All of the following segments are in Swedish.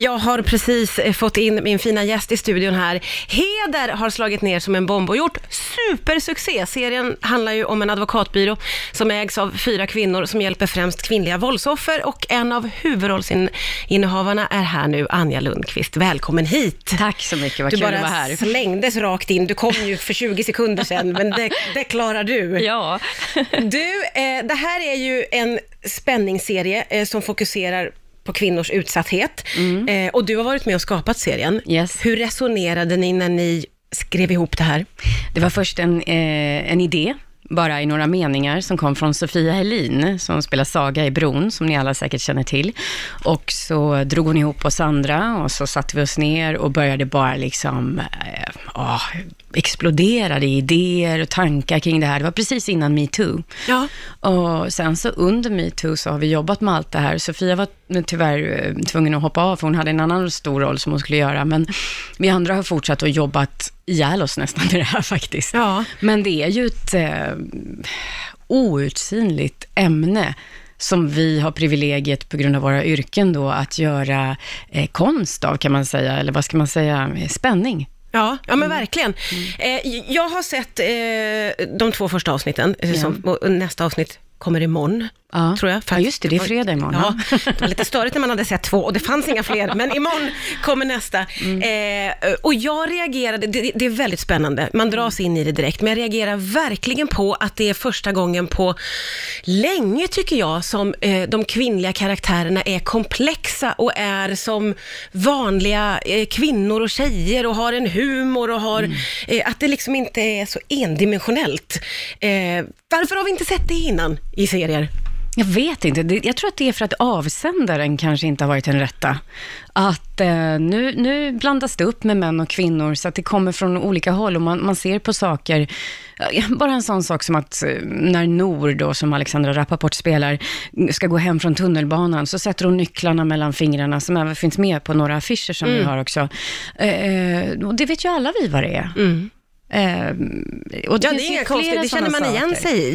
Jag har precis eh, fått in min fina gäst i studion här. Heder har slagit ner som en bomb och gjort supersuccé. Serien handlar ju om en advokatbyrå som ägs av fyra kvinnor som hjälper främst kvinnliga våldsoffer och en av huvudrollsinnehavarna är här nu, Anja Lundqvist. Välkommen hit! Tack så mycket, vad Du kul att vara bara här. slängdes rakt in. Du kom ju för 20 sekunder sedan, men det, det klarar du. Ja, Du, eh, det här är ju en spänningsserie eh, som fokuserar på kvinnors utsatthet. Eh, och du har varit med och skapat serien. Yes. Hur resonerade ni när ni skrev ihop det här? det var först en, eh, en idé, bara i några meningar, som kom från Sofia Helin, som spelar Saga i Bron, som ni alla säkert känner till. Och så drog hon ihop oss andra och så satte vi oss ner och började bara liksom, eh, åh, exploderade i idéer och tankar kring det här. Det var precis innan metoo. Ja. Och sen så under metoo så har vi jobbat med allt det här. Sofia var tyvärr eh, tvungen att hoppa av, för hon hade en annan stor roll som hon skulle göra. Men vi andra har fortsatt att jobbat ihjäl oss nästan med det här faktiskt. Ja. Men det är ju ett eh, outsinligt ämne som vi har privilegiet på grund av våra yrken då att göra eh, konst av, kan man säga, eller vad ska man säga, spänning. Ja, ja Mm. men verkligen. Eh, jag har sett eh, de två första avsnitten, eh, som, nästa avsnitt kommer imorgon. Ja. Tror jag. Ja, just det, det är fredag imorgon. Ja, det var lite störigt när man hade sett två och det fanns inga fler, men imorgon kommer nästa. Mm. Eh, och jag reagerade, det, det är väldigt spännande, man dras in i det direkt, men jag reagerar verkligen på att det är första gången på länge, tycker jag, som eh, de kvinnliga karaktärerna är komplexa och är som vanliga eh, kvinnor och tjejer och har en humor och har, eh, att det liksom inte är så endimensionellt. Eh, varför har vi inte sett det innan i serier? Jag vet inte. Jag tror att det är för att avsändaren kanske inte har varit den rätta. Att eh, nu, nu blandas det upp med män och kvinnor, så att det kommer från olika håll och man, man ser på saker. eh, Bara en sån sak som att eh, när Nor, då, som Alexandra Rappaport spelar, ska gå hem från tunnelbanan, så sätter hon nycklarna mellan fingrarna, som även finns med på några affischer som vi har också. Eh, och det vet ju alla vi vad det är. Eh, och Ja, finns det är inga konstigt, det känner man igen saker. sig i.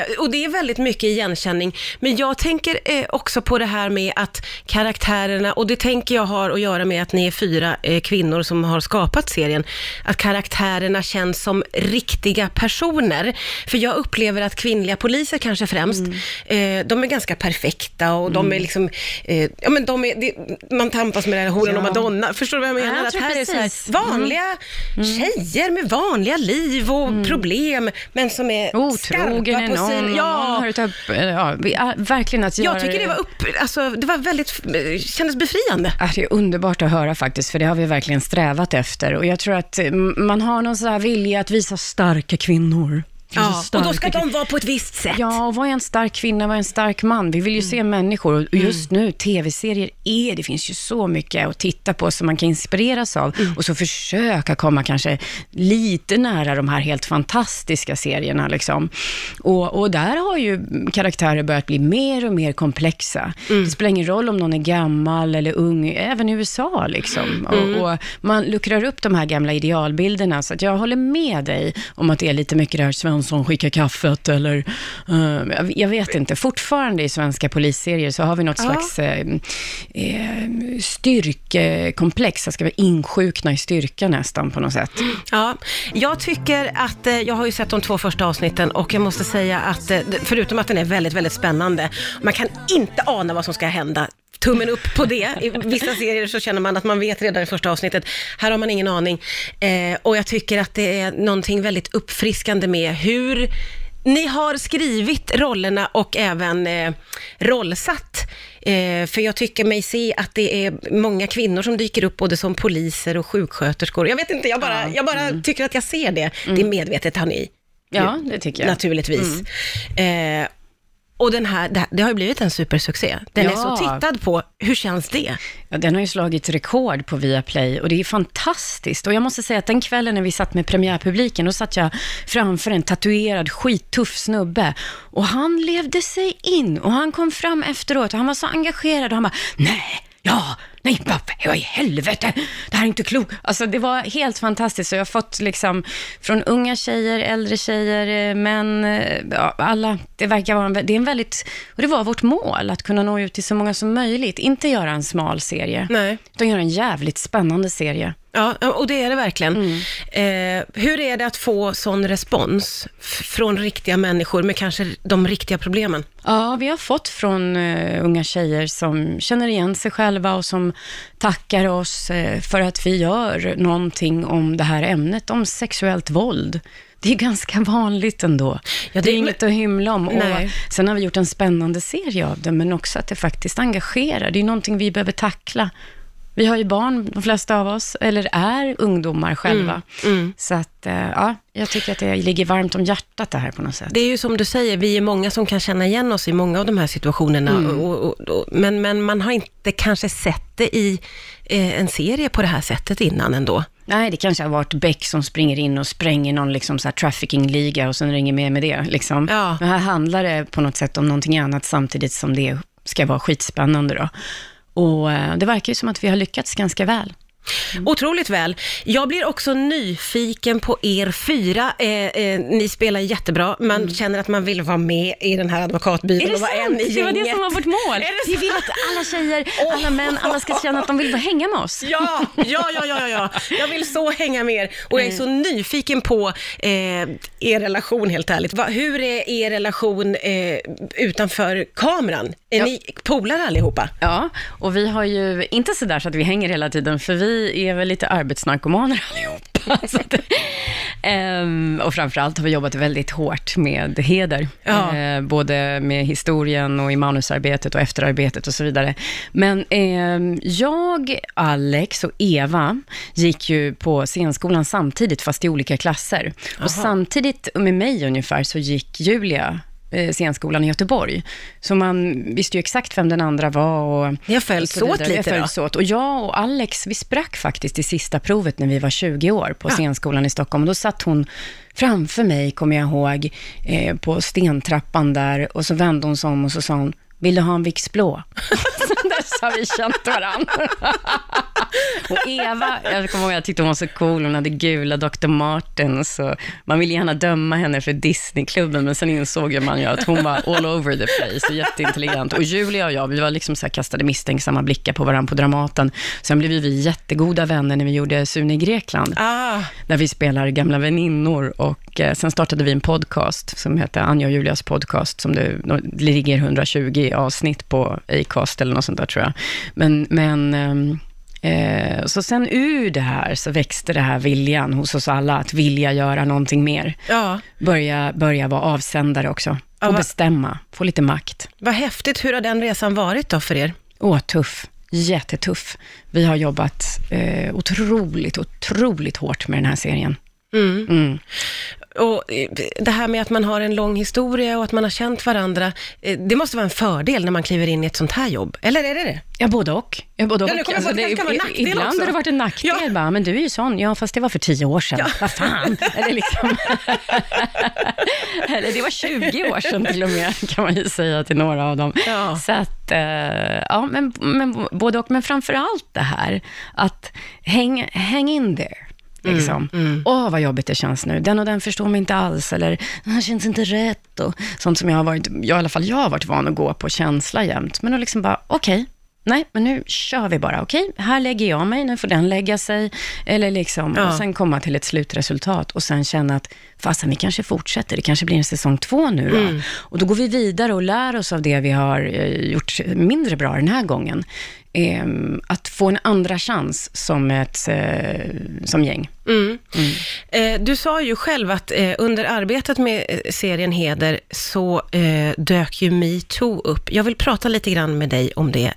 Eh, och det är väldigt mycket igenkänning. Men jag tänker eh, också på det här med att karaktärerna, och det tänker jag har att göra med att ni är fyra eh, kvinnor som har skapat serien, att karaktärerna känns som riktiga personer. För jag upplever att kvinnliga poliser kanske främst, eh, de är ganska perfekta och de är liksom, eh, ja men de är, det, man tampas med relationen Ja. och Madonna, förstår du vad jag menar? Ja, jag att här är så här, precis. Mm. vanliga tjejer med vanliga liv och problem, men som är Otrogen skarpa på någon, sin... Ja, någon eh, ja, ja, verkligen att göra jag tycker det var upp, alltså, det var väldigt, kändes befriande. Det är underbart att höra faktiskt, för det har vi verkligen strävat efter. Och jag tror att eh, man har någon sån här vilja att visa starka kvinnor. Ja, och då ska de vara på ett visst sätt. Ja, och vad är en stark kvinna, vad är en stark man? Vi vill ju se människor och just nu, tv-serier är, det finns ju så mycket att titta på som man kan inspireras av och så försöka komma kanske lite nära de här helt fantastiska serierna liksom. Och, och där har ju karaktärer börjat bli mer och mer komplexa. Det spelar ingen roll om någon är gammal eller ung, även i USA liksom. Och, och man luckrar upp de här gamla idealbilderna, så jag håller med dig om att det är lite mycket det här Svensson skickar kaffet eller, eh, jag- vet inte, fortfarande i svenska polisserier så har vi något Ja. slags eh, eh, styrkekomplex, jag ska vara insjukna i styrka nästan på något sätt. Ja, jag tycker att, jag har ju sett de två första avsnitten och jag måste säga att, förutom att den är väldigt, väldigt spännande, man kan inte ana vad som ska hända. Tummen upp på det. I vissa serier så känner man att man vet redan i första avsnittet. Här har man ingen aning. Eh, och jag tycker att det är någonting väldigt uppfriskande med hur ni har skrivit rollerna och även eh, rollsatt. Eh, för jag tycker mig se att det är många kvinnor som dyker upp både som poliser och sjuksköterskor. Jag vet inte, jag bara, jag bara tycker att jag ser det. Det är medvetet har ni Ja, det tycker jag. naturligtvis. Eh, och den här, det, här- det har ju blivit en supersuccé. Den är Ja. så tittad på. Hur känns det? Ja, den har ju slagit rekord på Viaplay och det är fantastiskt. Och jag måste säga att den kvällen när vi satt med premiärpubliken, då satt jag framför en tatuerad skittuff snubbe och han levde sig in och han kom fram efteråt och han var så engagerad och han bara, nej, ja, nej, vad, vad i helvete, det här är inte klokt. Alltså det var helt fantastiskt. Så jag har fått liksom från unga tjejer, äldre tjejer, eh, män, eh, ja, alla. Det verkar vara en, det är en väldigt, och det var vårt mål, att kunna nå ut till så många som möjligt. Inte göra en smal serie, Nej. utan göra en jävligt spännande serie. Ja, och det är det verkligen. Eh, hur är det att få sån respons från riktiga människor med kanske de riktiga problemen? Ja, vi har fått från eh, unga tjejer som känner igen sig själva och som tackar oss eh, för att vi gör någonting om det här ämnet, om sexuellt våld. Det är ganska vanligt ändå. Ja, det är det- inget att hymla om. Nej. Och sen har vi gjort en spännande serie av det, men också att det faktiskt engagerar. Det är någonting vi behöver tackla. Vi har ju barn, de flesta av oss, eller är ungdomar själva. Mm, Så att, eh, ja, jag tycker att det ligger varmt om hjärtat det här på något sätt. Det är ju som du säger, vi är många som kan känna igen oss i många av de här situationerna, och, och, och, men, men man har inte kanske sett det i eh, en serie på det här sättet innan ändå. Nej, det kanske har varit Beck som springer in och spränger någon liksom så här trafficking-liga och sen ringer med med det. Liksom. Ja. Men här handlar det på något sätt om någonting annat samtidigt som det ska vara skitspännande. Då. Och eh, det verkar ju som att vi har lyckats ganska väl. Otroligt väl. Jag blir också nyfiken på er fyra. Eh, eh, ni spelar jättebra. Man känner att man vill vara med i den här advokatbyrån och vara en i Det var det gänget. som var vårt mål. Är det Vi vill att alla tjejer, alla män, alla ska känna att de vill hänga med oss. Ja, ja, ja, ja, ja. Jag vill så hänga med er och jag är så nyfiken på eh, er relation helt ärligt. Va, hur är er relation eh, utanför kameran? Är Ja. ni polare allihopa? Ja, och vi har ju, inte sådär så att vi hänger hela tiden, för vi är väl lite arbetsnarkomaner allihopa. Så att, ehm, och framförallt har vi jobbat väldigt hårt med heder, Ja. eh, både med historien och i manusarbetet och efterarbetet och så vidare. Men ehm, jag, Alex och Eva gick ju på scenskolan samtidigt, fast i olika klasser. Och samtidigt med mig ungefär så gick Julia scenskolan i Göteborg. Så man visste ju exakt vem den andra var. Och Ni har följts åt lite då? följts åt. Och jag och Alex, vi sprack faktiskt i sista provet när vi var 20 år på Ja. scenskolan i Stockholm. Och då satt hon framför mig, kommer jag ihåg, eh, på stentrappan där. Och så vände hon sig om och så sa hon, vill du ha en Vicks blå? Sen dess har vi känt varandra. och Eva, jag kommer ihåg, jag tyckte hon var så cool. Hon hade gula Dr. Martens. Och man ville gärna döma henne för Disneyklubben, men sen insåg man ju att hon var all over the place och jätteintelligent. Och Julia och jag, vi var liksom så kastade misstänksamma blickar på varandra på Dramaten. Sen blev vi jättegoda vänner när vi gjorde Sune i Grekland Ah, där vi spelar gamla väninnor och eh, sen startade vi en podcast som heter Anja och Julias podcast, som det, det ligger 120 avsnitt på Acast eller något sånt där tror jag. Men, men ehm, eh, så sen ur det här så växte det här viljan hos oss alla att vilja göra någonting mer. ja, Börja, börja vara avsändare också, Ja, och va- bestämma, få lite makt. vad häftigt. Hur har den resan varit då för er? Åh, tuff. Jättetuff. Vi har jobbat eh, otroligt, otroligt hårt med den här serien. Mm. Mm. Och eh, det här med att man har en lång historia och att man har känt varandra, eh, det måste vara en fördel när man kliver in i ett sånt här jobb. Eller är det det? Ja, både och. Ja, både Ja, och. nu kommer jag på att det kanske kan vara nackdel ibland också. har det varit en nackdel. Ja. Bara, men du är ju sån. Ja, fast det var för tio år sedan. Vad fan. Eller, liksom. Eller det var 20 år sedan till och med, kan man ju säga till några av dem. Ja. Så att, eh, ja, men, men både och. Men framför allt det här, att hang, hang in there. Liksom. Åh, vad jobbigt det känns nu. Den och den förstår mig inte alls. Eller, det här känns inte rätt. Och sånt som jag har varit, jag, i alla fall jag har varit van att gå på känsla jämt. Men att liksom bara, okej, nej, men nu kör vi bara. Okej, här lägger jag mig, nu får den lägga sig. Eller liksom, Ja. och sen komma till ett slutresultat och sen känna att, fasen, vi kanske fortsätter. Det kanske blir en säsong två nu då. Och då går vi vidare och lär oss av det vi har eh, gjort mindre bra den här gången. Ehm, att få en andra chans som ett eh, som gäng. Mm. Eh, du sa ju själv att under arbetet med serien Heder så dök ju metoo upp. Jag vill prata lite grann med dig om det.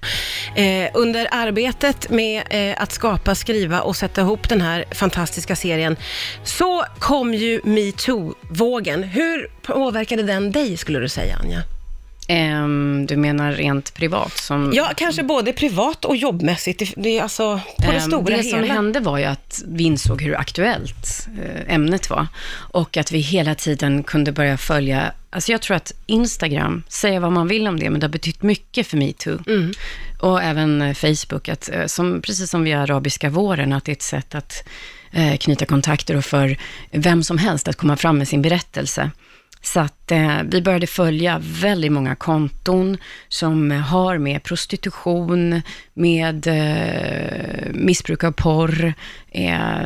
Under arbetet med att skapa, skriva och sätta ihop den här fantastiska serien så kom ju metoo-vågen. Hur påverkade den dig skulle du säga Anja? Ehm, du menar rent privat? Som, Ja, kanske både privat och jobbmässigt. Det, är alltså på det Ehm, stora det hela. som hände var ju att vi insåg hur aktuellt eh, ämnet var. Och att vi hela tiden kunde börja följa, alltså jag tror att Instagram, säga vad man vill om det, men det har betytt mycket för metoo. Mm. Och även eh, Facebook, att, eh, som, precis som via arabiska våren, att det är ett sätt att eh, knyta kontakter och för vem som helst att komma fram med sin berättelse. Så att eh, vi började följa väldigt många konton som har med prostitution, med eh, missbruk av porr, eh,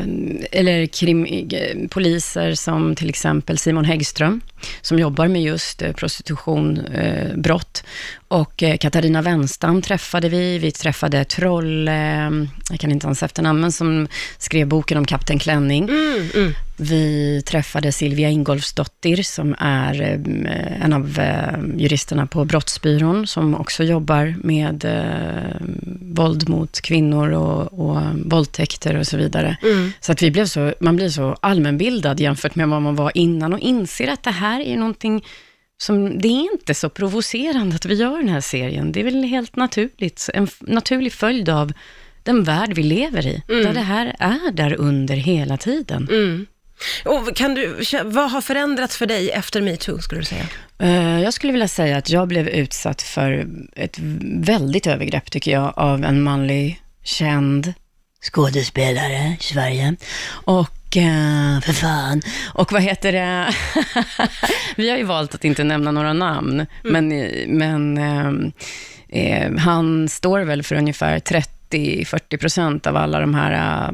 eller krim, eh, poliser som till exempel Simon Häggström, som jobbar med just eh, prostitution, eh, brott. Och eh, Katarina Wenstam träffade vi, vi träffade Troll, eh, jag kan inte hans efternamn, men som skrev boken om Kapten Klänning. Mm, mm. Vi träffade Silvia Ingolfsdottir som är eh, en av eh, juristerna på Brottsbyrån som också jobbar med eh, våld mot kvinnor och, och våldtäkter och så vidare. Mm. Så att vi blev så, man blir så allmänbildad jämfört med vad man var innan och inser att det här är någonting som, det är inte så provocerande att vi gör den här serien. Det är väl helt naturligt, en naturlig följd av den värld vi lever i, där det här är där under hela tiden. Mm. Och kan du, vad har förändrats för dig efter metoo, skulle du säga? Eh, Jag skulle vilja säga att jag blev utsatt för ett väldigt övergrepp, tycker jag, av en manlig känd skådespelare i Sverige. Och, eh, för fan, och vad heter det? Vi har ju valt att inte nämna några namn, men, men ehm, eh, han står väl för ungefär 30-40 procent av alla de här eh,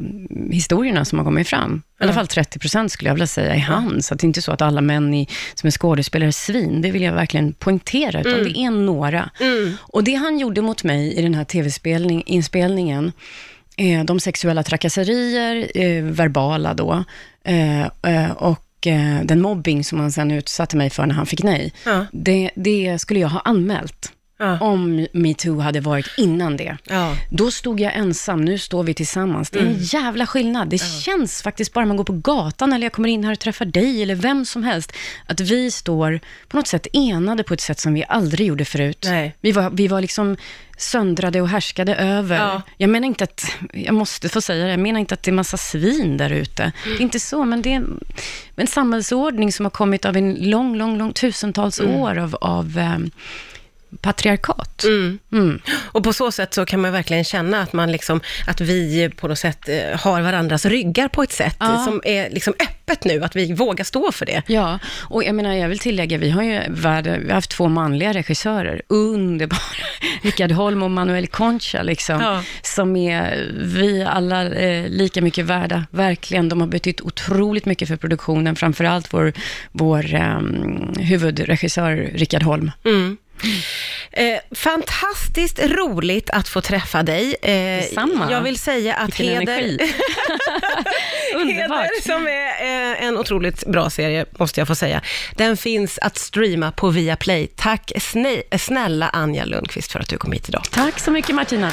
historierna som har kommit fram. I alla fall 30 procent skulle jag vilja säga är han. Så det är inte så att alla män i, som är skådespelare är svin. Det vill jag verkligen poängtera, utan det är några. Och det han gjorde mot mig i den här tv-inspelningen, eh, de sexuella trakasserier, eh, verbala då, eh, och den mobbing som han sen utsatte mig för när han fick nej, det, det skulle jag ha anmält. Ja. Om metoo hade varit innan det. Ja. Då stod jag ensam, nu står vi tillsammans. Det är en jävla skillnad. Det känns faktiskt bara man går på gatan eller jag kommer in här och träffar dig eller vem som helst, att vi står på något sätt enade på ett sätt som vi aldrig gjorde förut. Nej. Vi var, vi var liksom söndrade och härskade över. Ja. Jag menar inte att, jag måste få säga det, jag menar inte att det är massa svin där ute. Det är inte så, men det är en samhällsordning som har kommit av en lång, lång, lång tusentals år av, av eh, patriarkat. Mm. Och på så sätt så kan man verkligen känna att man liksom, att vi på något sätt eh, har varandras ryggar på ett sätt Ja. som är liksom öppet nu, att vi vågar stå för det. Ja, och jag menar, jag vill tillägga, vi har ju värld, vi har haft två manliga regissörer, underbara, Rickard Holm och Manuel Concha, liksom, Ja. som är vi alla eh, lika mycket värda, verkligen. De har betytt otroligt mycket för produktionen, framförallt vår, vår eh, huvudregissör Rickard Holm. Eh, fantastiskt roligt att få träffa dig. Eh, Detsamma. Jag vill säga att Vilken Heder, energi. Heder, som är eh, en otroligt bra serie, måste jag få säga, den finns att streama på Viaplay. Tack snä, snälla Anja Lundqvist för att du kom hit idag. Tack så mycket Martina.